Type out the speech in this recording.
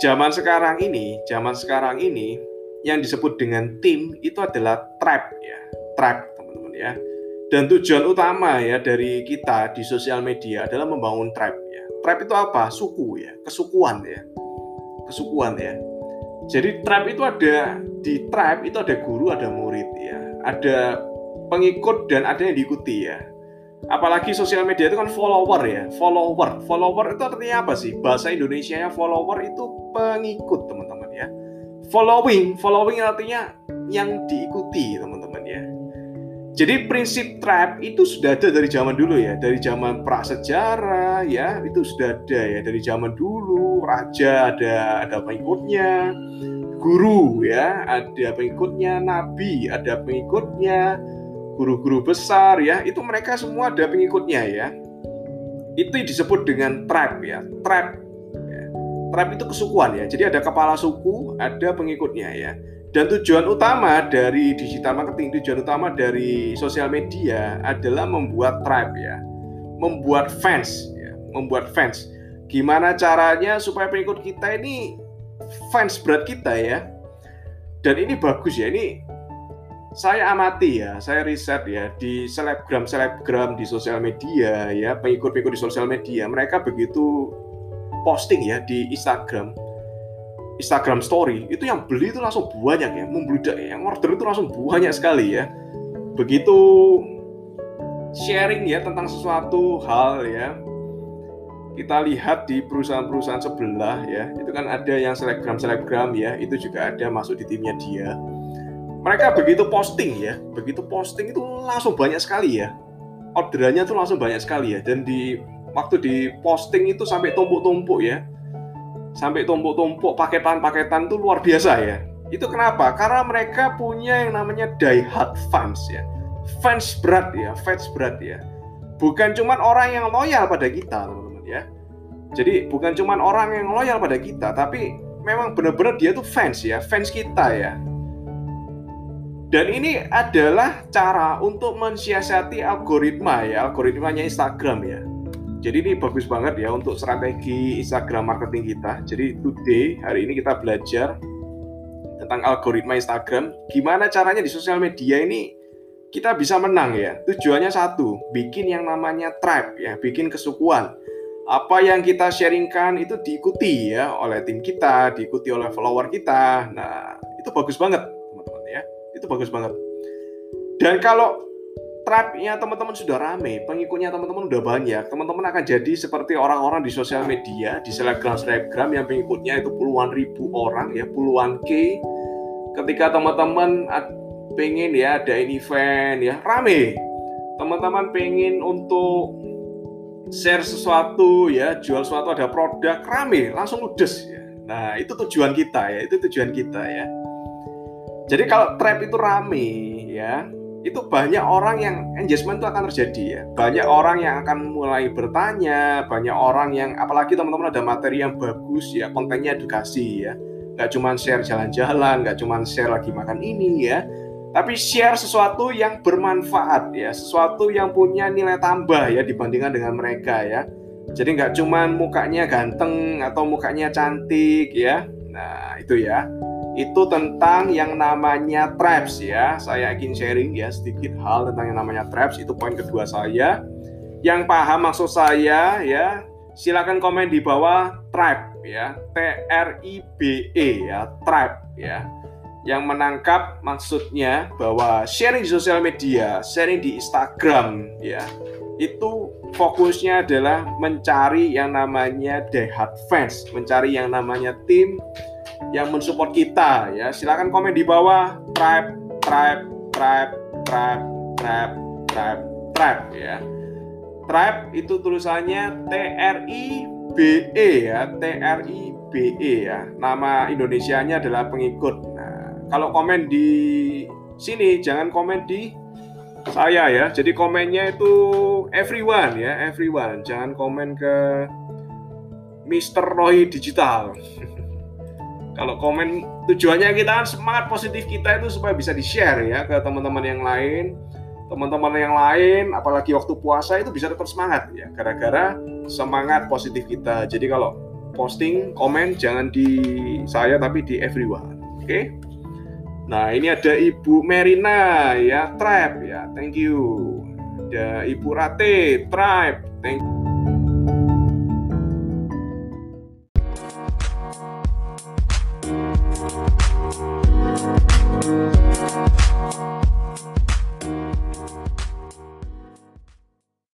zaman sekarang ini, zaman sekarang ini yang disebut dengan tim itu adalah trap ya, trap teman-teman ya. Dan tujuan utama ya dari kita di sosial media adalah membangun trap ya. Trap itu apa? Suku ya, kesukuan ya. Kesukuan ya. Jadi trap itu ada di trap itu ada guru, ada murid ya. Ada pengikut dan ada yang diikuti ya apalagi sosial media itu kan follower ya follower. Follower itu artinya apa sih? Bahasa Indonesia nya follower itu pengikut teman-teman ya. Following following artinya yang diikuti teman-teman ya. Jadi prinsip tribe itu sudah ada dari zaman dulu ya. Dari zaman prasejarah ya itu sudah ada ya. Dari zaman dulu raja ada ada pengikutnya guru ya ada pengikutnya nabi ada pengikutnya guru-guru besar ya, itu mereka semua ada pengikutnya ya. Itu disebut dengan tribe ya, tribe. Ya. Tribe itu kesukuan ya. Jadi ada kepala suku, ada pengikutnya ya. Dan tujuan utama dari digital marketing, tujuan utama dari sosial media adalah membuat tribe ya. Membuat fans ya, membuat fans. Gimana caranya supaya pengikut kita ini fans berat kita ya. Dan ini bagus ya, ini saya amati ya, saya riset ya di selebgram selebgram di sosial media ya, pengikut-pengikut di sosial media, mereka begitu posting ya di Instagram, Instagram Story itu yang beli itu langsung banyak ya, membludak ya, yang order itu langsung banyak sekali ya. Begitu sharing ya tentang sesuatu hal ya, kita lihat di perusahaan-perusahaan sebelah ya, itu kan ada yang selebgram selebgram ya, itu juga ada masuk di timnya dia mereka begitu posting ya, begitu posting itu langsung banyak sekali ya. Orderannya tuh langsung banyak sekali ya. Dan di waktu di posting itu sampai tumpuk-tumpuk ya. Sampai tumpuk-tumpuk paketan-paketan itu luar biasa ya. Itu kenapa? Karena mereka punya yang namanya die hard fans ya. Fans berat ya, fans berat ya. Bukan cuman orang yang loyal pada kita, teman-teman ya. Jadi bukan cuman orang yang loyal pada kita, tapi memang benar-benar dia tuh fans ya, fans kita ya dan ini adalah cara untuk mensiasati algoritma ya, algoritmanya Instagram ya. Jadi ini bagus banget ya untuk strategi Instagram marketing kita. Jadi today, hari ini kita belajar tentang algoritma Instagram. Gimana caranya di sosial media ini kita bisa menang ya. Tujuannya satu, bikin yang namanya tribe ya, bikin kesukuan. Apa yang kita sharingkan itu diikuti ya oleh tim kita, diikuti oleh follower kita. Nah, itu bagus banget itu bagus banget dan kalau tribe-nya teman-teman sudah rame, pengikutnya teman-teman udah banyak, teman-teman akan jadi seperti orang-orang di sosial media, di selebgram-selebgram yang pengikutnya itu puluhan ribu orang ya, puluhan K. Ketika teman-teman pengen ya ada event ya, rame. Teman-teman pengen untuk share sesuatu ya, jual sesuatu ada produk, rame, langsung ludes ya. Nah, itu tujuan kita ya, itu tujuan kita ya. Jadi kalau trap itu rame ya, itu banyak orang yang engagement itu akan terjadi ya. Banyak orang yang akan mulai bertanya, banyak orang yang apalagi teman-teman ada materi yang bagus ya, kontennya edukasi ya. Gak cuma share jalan-jalan, gak cuma share lagi makan ini ya. Tapi share sesuatu yang bermanfaat ya, sesuatu yang punya nilai tambah ya dibandingkan dengan mereka ya. Jadi nggak cuma mukanya ganteng atau mukanya cantik ya. Nah itu ya itu tentang yang namanya traps ya. Saya ingin sharing ya sedikit hal tentang yang namanya traps. Itu poin kedua saya. Yang paham maksud saya ya, silakan komen di bawah trap ya. T R I B E ya, trap ya. Yang menangkap maksudnya bahwa sharing di sosial media, sharing di Instagram ya. Itu fokusnya adalah mencari yang namanya hard fans, mencari yang namanya tim yang mensupport kita ya. Silakan komen di bawah. Tribe tribe tribe tribe tribe tribe tribe ya. Tribe itu tulisannya T R I B E ya. T R I B E ya. Nama Indonesianya adalah pengikut. Nah kalau komen di sini jangan komen di saya ya. Jadi komennya itu everyone ya. Everyone. Jangan komen ke Mr. Roy Digital kalau komen tujuannya kita kan semangat positif kita itu supaya bisa di-share ya ke teman-teman yang lain. Teman-teman yang lain apalagi waktu puasa itu bisa tetap semangat ya gara-gara semangat positif kita. Jadi kalau posting komen jangan di saya tapi di everyone oke? Okay? nah ini ada ibu Merina ya tribe ya thank you. Ada ibu Rate tribe thank you